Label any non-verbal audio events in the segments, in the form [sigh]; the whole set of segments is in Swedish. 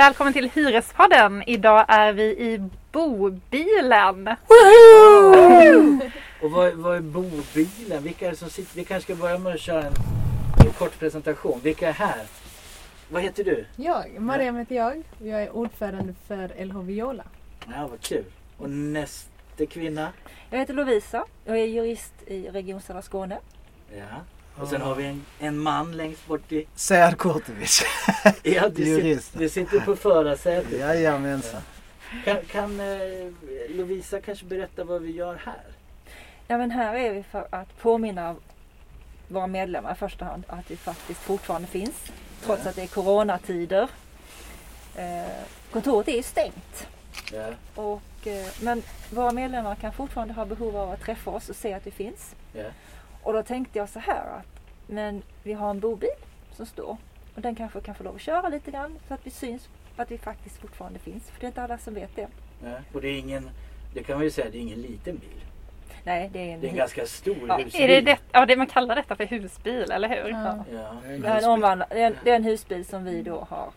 Välkommen till Hyrespodden. Idag är vi i bobilen. Och vad, vad är bobilen? Vilka är det som sitter? Vi kanske ska börja med att köra en, en kort presentation. Vilka är här? Vad heter du? Jag, Mariam heter jag jag är ordförande för LH Viola. Ja, vad kul. Och nästa kvinna? Jag heter Lovisa. Jag är jurist i Region Södra Skåne. Ja. Och sen har vi en, en man längst bort i... Sead Kurtovic. [laughs] Ja, du, Jurist. sitter, du sitter på förarsätet. Jajamensan. Kan, kan eh, Lovisa kanske berätta vad vi gör här? Ja, men här är vi för att påminna våra medlemmar i första hand att vi faktiskt fortfarande finns. Trots Ja. att det är coronatider. Eh, kontoret är ju stängt. Ja. Och, eh, men våra medlemmar kan fortfarande ha behov av att träffa oss och se att vi finns. Ja. Och då tänkte jag så här att men vi har en bobil som står och den kanske kan få lov att köra lite grann så att vi syns att vi faktiskt fortfarande finns. För det är inte alla som vet det. ja. Och det är ingen... Det kan man ju säga, det är ingen liten bil. Nej, det är en, Det är en ganska stor Ja, husbil. Är det, det, ja, det man kallar detta för husbil, eller hur? Ja. Ja. det är en, omvandla, det, är en, det är en husbil som vi då har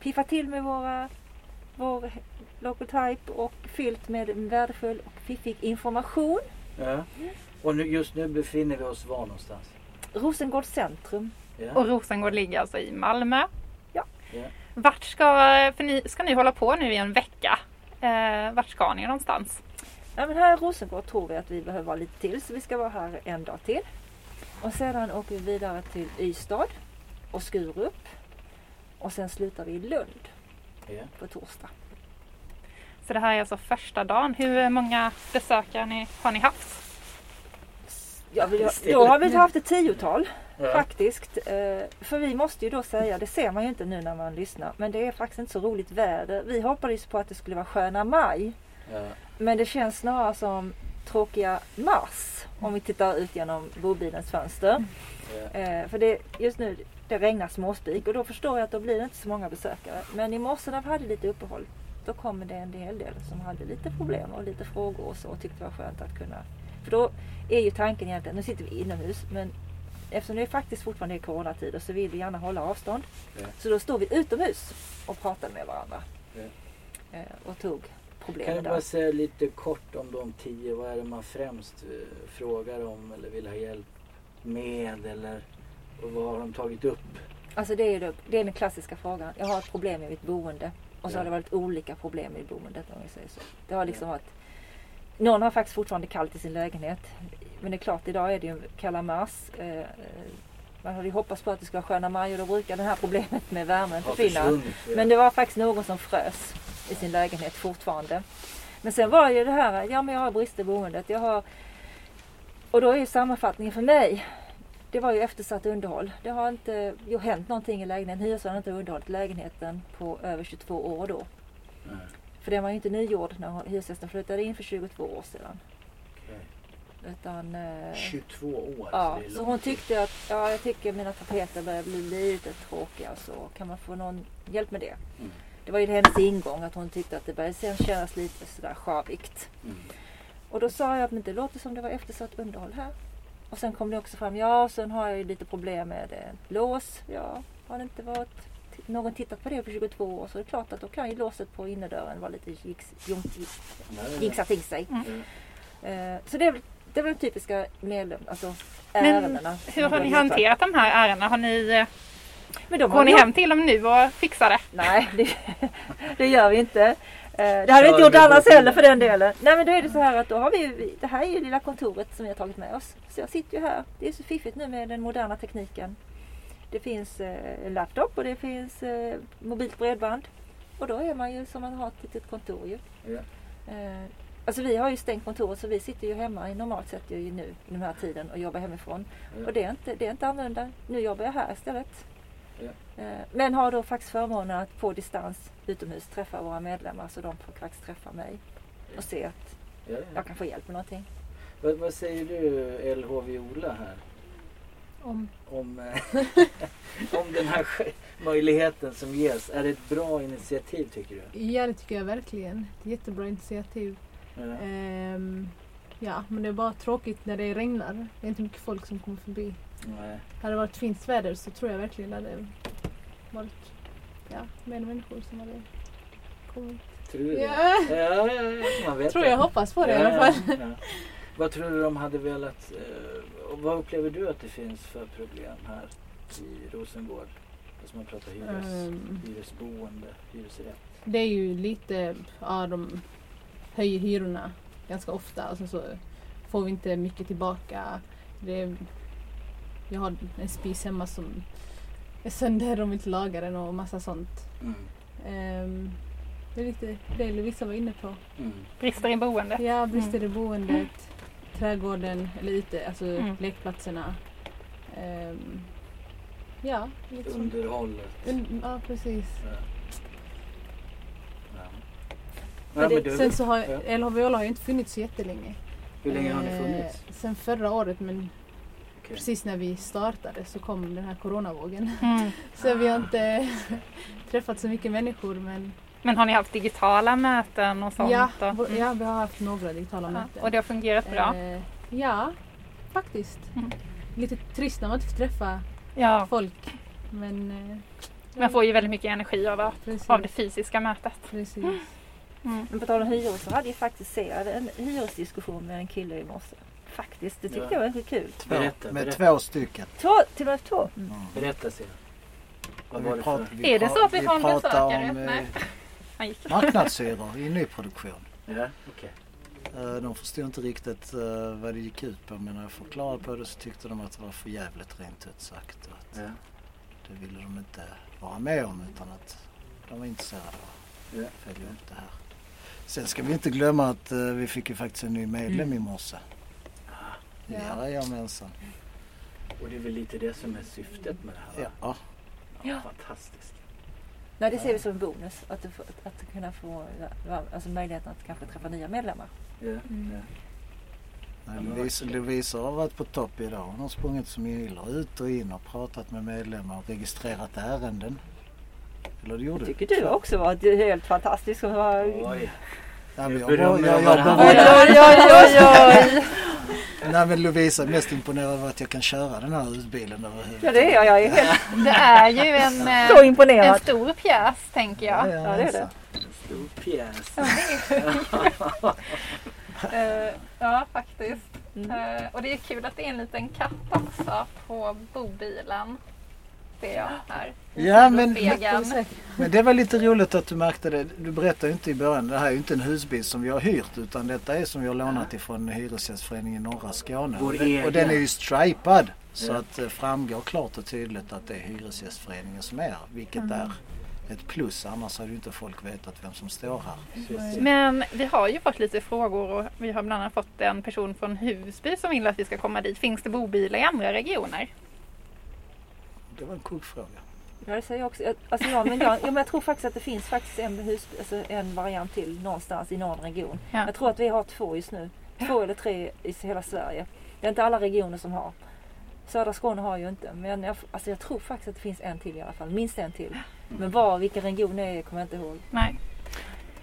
piffat till med våra, vår local type och fyllt med värdefull och fiffig information. Ja. Och nu, just nu befinner vi oss var någonstans? Rosengårds centrum. Ja. Och Rosengård ligger alltså i Malmö. Ja. Ja. Vart ska, för ni, ska ni hålla på nu i en vecka? Eh, vart ska ni någonstans? Ja, men här i Rosengård tror vi att vi behöver vara lite till så vi ska vara här en dag till. Och sedan åker vi vidare till Ystad och Skurup. Och sen slutar vi i Lund Ja. på torsdag. Så det här är alltså första dagen. Hur många besökare ni, har ni haft? Ja, vi, det. då har vi haft ett tiotal Ja. faktiskt. Eh, för vi måste ju då säga, det ser man ju inte nu när man lyssnar, men det är faktiskt inte så roligt väder. Vi hoppades på att det skulle vara sköna maj. Ja. Men det känns snarare som tråkiga mars om vi tittar ut genom bobilens fönster. Ja. Eh, för det, just nu det regnar småspik och då förstår jag att då blir det inte så många besökare. Men i morse när vi hade lite uppehåll då kom det en hel del som hade lite problem och lite frågor och så och tyckte det var skönt att kunna. För då är ju tanken egentligen, nu sitter vi inomhus men eftersom det faktiskt fortfarande är coronatider så vill vi gärna hålla avstånd. Ja. Så då står vi utomhus och pratar med varandra. Ja. Eh, och tog Kan problemen du där. bara säga lite kort om de tio? Vad är det man främst eh, frågar om eller vill ha hjälp med? Eller och vad har de tagit upp? Alltså det är, det är den klassiska frågan. Jag har ett problem i mitt boende. Och så Ja. har det varit olika problem i boendet om vi säger så. Det har liksom varit någon har faktiskt fortfarande kallt i sin lägenhet. Men det är klart, idag är det ju kalla mars. Eh, eh, man hade ju hoppats på att det skulle vara sköna maj och då brukar det här problemet med värmen försvinna. Men det var faktiskt någon som frös i sin lägenhet fortfarande. Men sen var ju det här, ja men jag har brister i boendet. Jag har, och då är ju sammanfattningen för mig, det var ju eftersatt underhåll. Det har inte ju hänt någonting i lägenheten. Hyresvärden har inte underhållit lägenheten på över 22 år då. Nej, För den var ju inte nygjord när hyresgästen flyttade in för 22 år sedan. okej. Utan, eh, 22 år. Ja, så hon tyckte att ja, jag tycker mina tapeter börjar bli lite tråkiga så kan man få någon hjälp med det. Mm. Det var ju hennes ingång att hon tyckte att det började sen kännas lite sådär sjavigt. Mm. Och då sa jag att men det låter som det var eftersatt underhåll här. Och sen kom det också fram, ja sen har jag ju lite problem med eh, lås. Ja, har det inte varit någon tittat på det på 22 år så är det klart att då kan ju låset på innerdörren vara lite jinxa till sig. Mm. Eh, så det är, väl- det är väl typiska medlem, alltså Men ärendena. hur har ni hanterat de här ärendena? Har ni, eh, Men de går ni hem till dem nu och fixar det? Nej, det, [laughs] det gör vi inte. Eh, Det hade vi inte gjort annars heller för den delen. Nej men då är det så här att då har vi det här är ju lilla kontoret som vi har tagit med oss. Så jag sitter ju här. Det är så fiffigt nu med den moderna tekniken. Det finns eh, laptop och det finns eh, mobilt bredband. Och då är man ju som man har ett litet kontor ju. Ja. Eh, alltså vi har ju stängt kontoret så vi sitter ju hemma i normalt sett ju nu i den här tiden och jobbar hemifrån. Ja. Och det är, inte, det är inte annorlunda. Nu jobbar jag här istället. Ja. Eh, Men har då faktiskt förmånen att på distans utomhus träffa våra medlemmar så de får faktiskt träffa mig och se att Ja, ja. jag kan få hjälp med någonting. Vad, vad säger du LH Viola här? Om, Om, eh, [laughs] om den här möjligheten som ges. Är det ett bra initiativ tycker du? ja, det tycker jag verkligen. Ett jättebra initiativ. Ja. Ehm, ja, men det är bara tråkigt när det regnar. Det är inte mycket folk som kommer förbi. Nej. Hade det varit fint väder så tror jag verkligen det hade varit ja, mer människor som hade kommit. Tror du det? Ja, Ja, ja, ja, man vet tror det. jag hoppas på det i Ja, alla fall. ja, ja. Vad tror du de hade velat... Eh, och vad upplever du att det finns för problem här i Rosengård? Alltså man pratar hyres, Ehm. hyresboende, hyresrätt. Det är ju lite, ja de höjer hyrorna ganska ofta och sen så får vi inte mycket tillbaka. Det är, jag har en spis hemma som är sönder, de vill inte laga den och massa sånt. Mm. Ehm, det är lite det vissa var inne på. Mm. Brister i boendet. Ja, brister i boendet, trädgården eller ute, alltså Mm. lekplatserna. Ehm, ja, liksom. Underhållet. Un, ja, precis. Ja. Ja. Men Ja, det, men sen så har ja. LHVL har ju inte funnits så jättelänge. hur länge har ni Eh, funnits? Sen förra året men Okej. precis när vi startade så kom den här coronavågen. Mm. [laughs] Så vi har inte [laughs] träffat så mycket människor men Men har ni haft digitala möten och sånt? ja, bo- ja, vi har haft några digitala Ja, möten. och det har fungerat bra? Eh, ja, faktiskt. Mm. Lite trist när man inte får träffa Ja. folk. Men eh, Man får ju väldigt mycket energi av, precis, av det fysiska mötet. precis. Mm. Men på tal om hyror så hade jag faktiskt Sead en hyresdiskussion med en kille i morse. Faktiskt, det tyckte Ja. jag var riktigt kul. Två, Berätta, med berätta. två stycken. Två, till och med två. Mm. Mm. Berätta Sia. Vad Vi var det för... vi Är det så att vi får en besökare? om eh, Nej. Marknadshyror i nyproduktion. Ja, okej. Eh, De förstod inte riktigt eh, vad det gick ut på men när jag förklarade på det så tyckte de att det var för jävligt rent ut sagt. Och att Ja. det ville de inte vara med om utan att de var intresserade av Ja. att följa upp det här. Sen ska vi inte glömma att eh, vi fick ju faktiskt en ny medlem i morse. Ah, Ja. Jajamensan. Och det är väl lite det som är syftet med det här? va? Ja. Ja. Fantastiskt. Nej, det ser vi som en bonus. Att, du får, att, att kunna få alltså möjligheten att kanske träffa nya medlemmar. Ja. Mm. Ja. Nej, Lovisa, Lovisa har varit på topp idag. Hon har sprungit som iller ut och in och pratat med medlemmar och registrerat ärenden. Eller det gjorde Jag tycker du också var helt fantastisk. Oj. Ja, jag, Berömmer jag, jag, de jag, varandra. jag, oj, oj, oj! Nej men Lovisa är mest imponerad över att jag kan köra den här utbilen överhuvudtaget. Ja, det är jag. Jag är helt Det är ju en, eh, så en imponerad. stor pjäs tänker jag. Ja, det är det. Stor pjäs. [laughs] Eh, ja, faktiskt. Mm. Eh, och det är kul att det är en liten katt också på bobilen. Ser jag här. Ja men, men det var lite roligt att du märkte det. Du berättade ju inte i början. Det här är ju inte en husbil som vi har hyrt utan detta är som vi har lånat ifrån Hyresgästföreningen Norra Skåne. Och den, och den är ju stripad. Så att det framgår klart och tydligt att det är Hyresgästföreningen som är. Vilket Mm. är ett plus. Annars hade ju inte folk vetat vem som står här. Precis. Men vi har ju fått lite frågor och vi har bland annat fått en person från Husby som vill att vi ska komma dit. Finns det bobilar i andra regioner? Det var en kuggfråga. Ja, det säger jag också. Jag- Alltså, ja, men jag, ja, men jag tror faktiskt att det finns faktiskt en, hus, alltså en variant till någonstans i någon region. Ja. Jag tror att vi har två just nu. Två eller tre i hela Sverige. Det är inte alla regioner som har. Södra Skåne har ju inte. Men jag, alltså jag tror faktiskt att det finns en till i alla fall. Minst en till. Men var, vilken region det är kommer jag inte ihåg. Nej.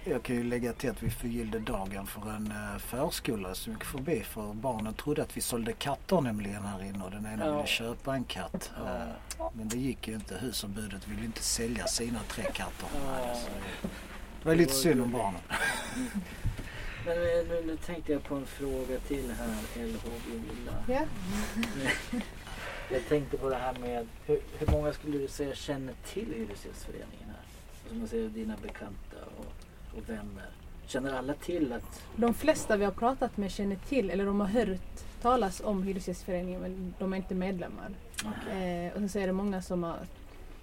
Jag kan ju lägga till att vi förgyllde dagen för en eh, förskola som gick förbi för barnen trodde att vi sålde katter nämligen här inne och den ena Ja. ville köpa en katt. Ja. Eh, Men det gick ju inte. Husombudet ville inte sälja sina tre katter. Ja. Så Det var lite synd om barnen. [laughs] Men eh, nu, nu tänkte jag på en fråga till här, LH Villa. Ja. [laughs] Jag tänkte på det här med hur, hur många skulle du säga känner till Hyresgästföreningen här? Och som man säger, dina bekanta och, och vänner. Känner alla till att... De flesta vi har pratat med känner till eller de har hört talas om Hyresgästföreningen men de är inte medlemmar. Eh, och sen så är det många som, har,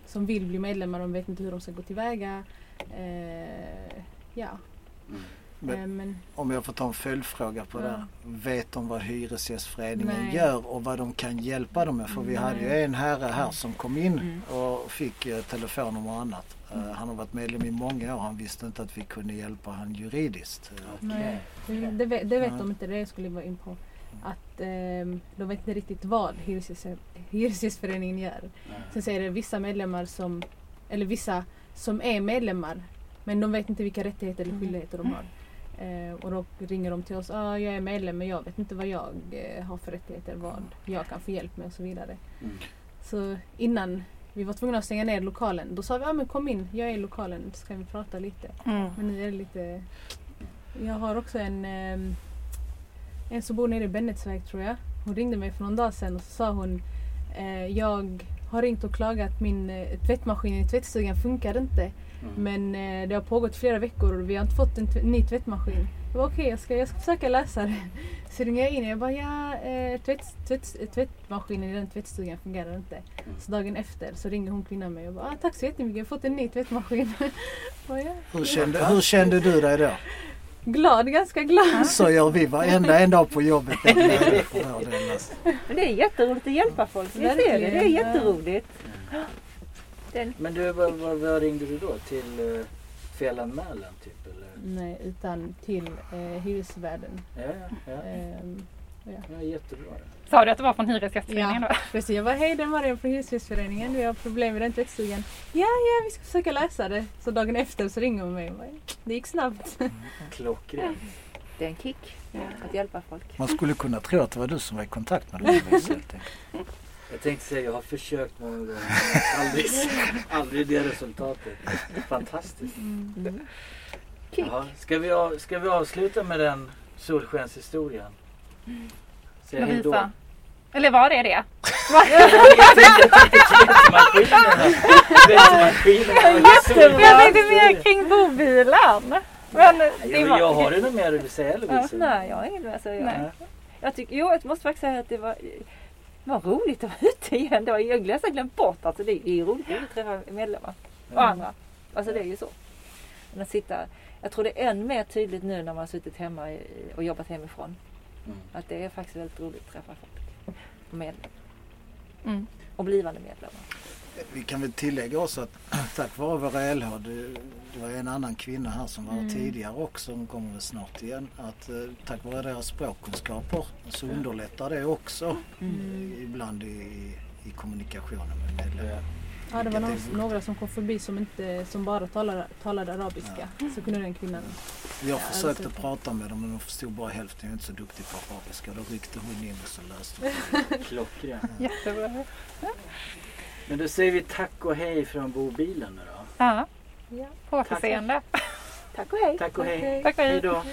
som vill bli medlemmar, de vet inte hur de ska gå tillväga. Eh, ja, Mm. Men- eh, men Om jag får ta en följdfråga på Ja. det. Vet de vad Hyresgästföreningen Nej. gör och vad de kan hjälpa dem med? För vi Nej. hade ju en herre här som kom in Mm. och fick eh, telefonnummer och annat. Eh, han har varit medlem i många år. Han visste inte att vi kunde hjälpa han juridiskt. Eh, nej, det, vet- det vet de inte, det skulle vara in på. Att ehm, de vet inte riktigt vad Hyresgäst, Hyresgästföreningen gör. Sen så är det vissa medlemmar som, eller vissa som är medlemmar men de vet inte vilka rättigheter eller skyldigheter de har. Eh, och då ringer de till oss, ah, jag är medlem men jag vet inte vad jag eh, har för rättigheter, vad jag kan få hjälp med och så vidare. Mm. Så innan, vi var tvungna att stänga ner lokalen. Då sa vi, ja men kom in, jag är i lokalen så kan vi prata lite. Mm. Men nu är det lite... Jag har också en, ehm, en som bor nere i Bennetsväg tror jag. Hon ringde mig för någon dag sedan och så sa hon eh, Jag har ringt och klagat, min eh, tvättmaskin i tvättstugan funkar inte. Mm. Men eh, det har pågått flera veckor och vi har inte fått en ny tvättmaskin. Jag var okej, jag, ska, jag ska försöka läsa det. Så ringer jag in och jag bara ja, eh, tvätt, tvätt, tvättmaskinen i den tvättstugan fungerar inte. Så dagen efter så ringer hon kvinnan mig och bara ah, tack så jättemycket, jag har fått en ny tvättmaskin. [laughs] Bara, ja. Hur kände, hur kände du dig då? Glad, ganska glad. Så gör vi varenda en dag på jobbet. alltså. Men det är jätteroligt att hjälpa folk. Visst är det? Det är jätteroligt. Den, Men du, vad, vad, vad ringde du då? Till felanmälan typ eller? Nej, utan till eh, hyresvärden. Ja, ja, ja. Ehm, ja jättebra. Sa du att det var från Hyresgästföreningen då? precis, jag var hej det är Mariam från Hyresgästföreningen. Vi har problem med den tvättstugan. Ja, ja, vi ska försöka läsa det. Så dagen efter så ringer hon mig det gick snabbt. Klockrent. det är en kick att hjälpa folk. Man skulle kunna tro att det var du som var i kontakt med dem. [laughs] Jag tänkte säga, jag har försökt många gånger. Aldrig, [laughs] aldrig det resultatet. Fantastiskt. Mm. Kick. Jaha, ska, vi, av- ska vi avsluta med den solskenshistorien? Säga hej då. Eller var det det? [laughs] Jag tänkte mer kring bobilen. Men det Jag, var... jag har du något mer du vill säga Lovisa? Nej, jag har inget mer att säga. Nej. Jag, tycker, jo, jag måste faktiskt säga att det var, var roligt att vara ute igen. Det var, jag nästan glömt bort. Alltså, det, är roligt att träffa medlemmar och andra. Alltså det är ju så. Men att sitta, jag tror det är än mer tydligt nu när man har suttit hemma och jobbat hemifrån. Mm. Att det är faktiskt väldigt roligt att träffa folk. Och medlemmar. Mm. Och blivande medlemmar. Vi kan väl tillägga också att [clears throat] tack vare våra LH, det, det var en annan kvinna här som var Mm. tidigare också, hon kommer väl snart igen, att eh, tack vare deras språkkunskaper så underlättar det också eh, ibland i, i kommunikationen med medlemmar. Ja, det var någon, några som kom förbi som, inte, som bara talade, talade arabiska. Så kunde den kvinnan. Jag Ja, försökte alltså- prata med dem men de förstod bara hälften, jag är inte så duktig på arabiska. Då ryckte hon in och så löste hon [laughs] Klockrent. Jättebra. [laughs] Men då säger vi tack och hej från bobilen nu då. Ja, Ja. på återseende. Tack och hej! Tack och hej. Tack och Hej hej. då. Hej då.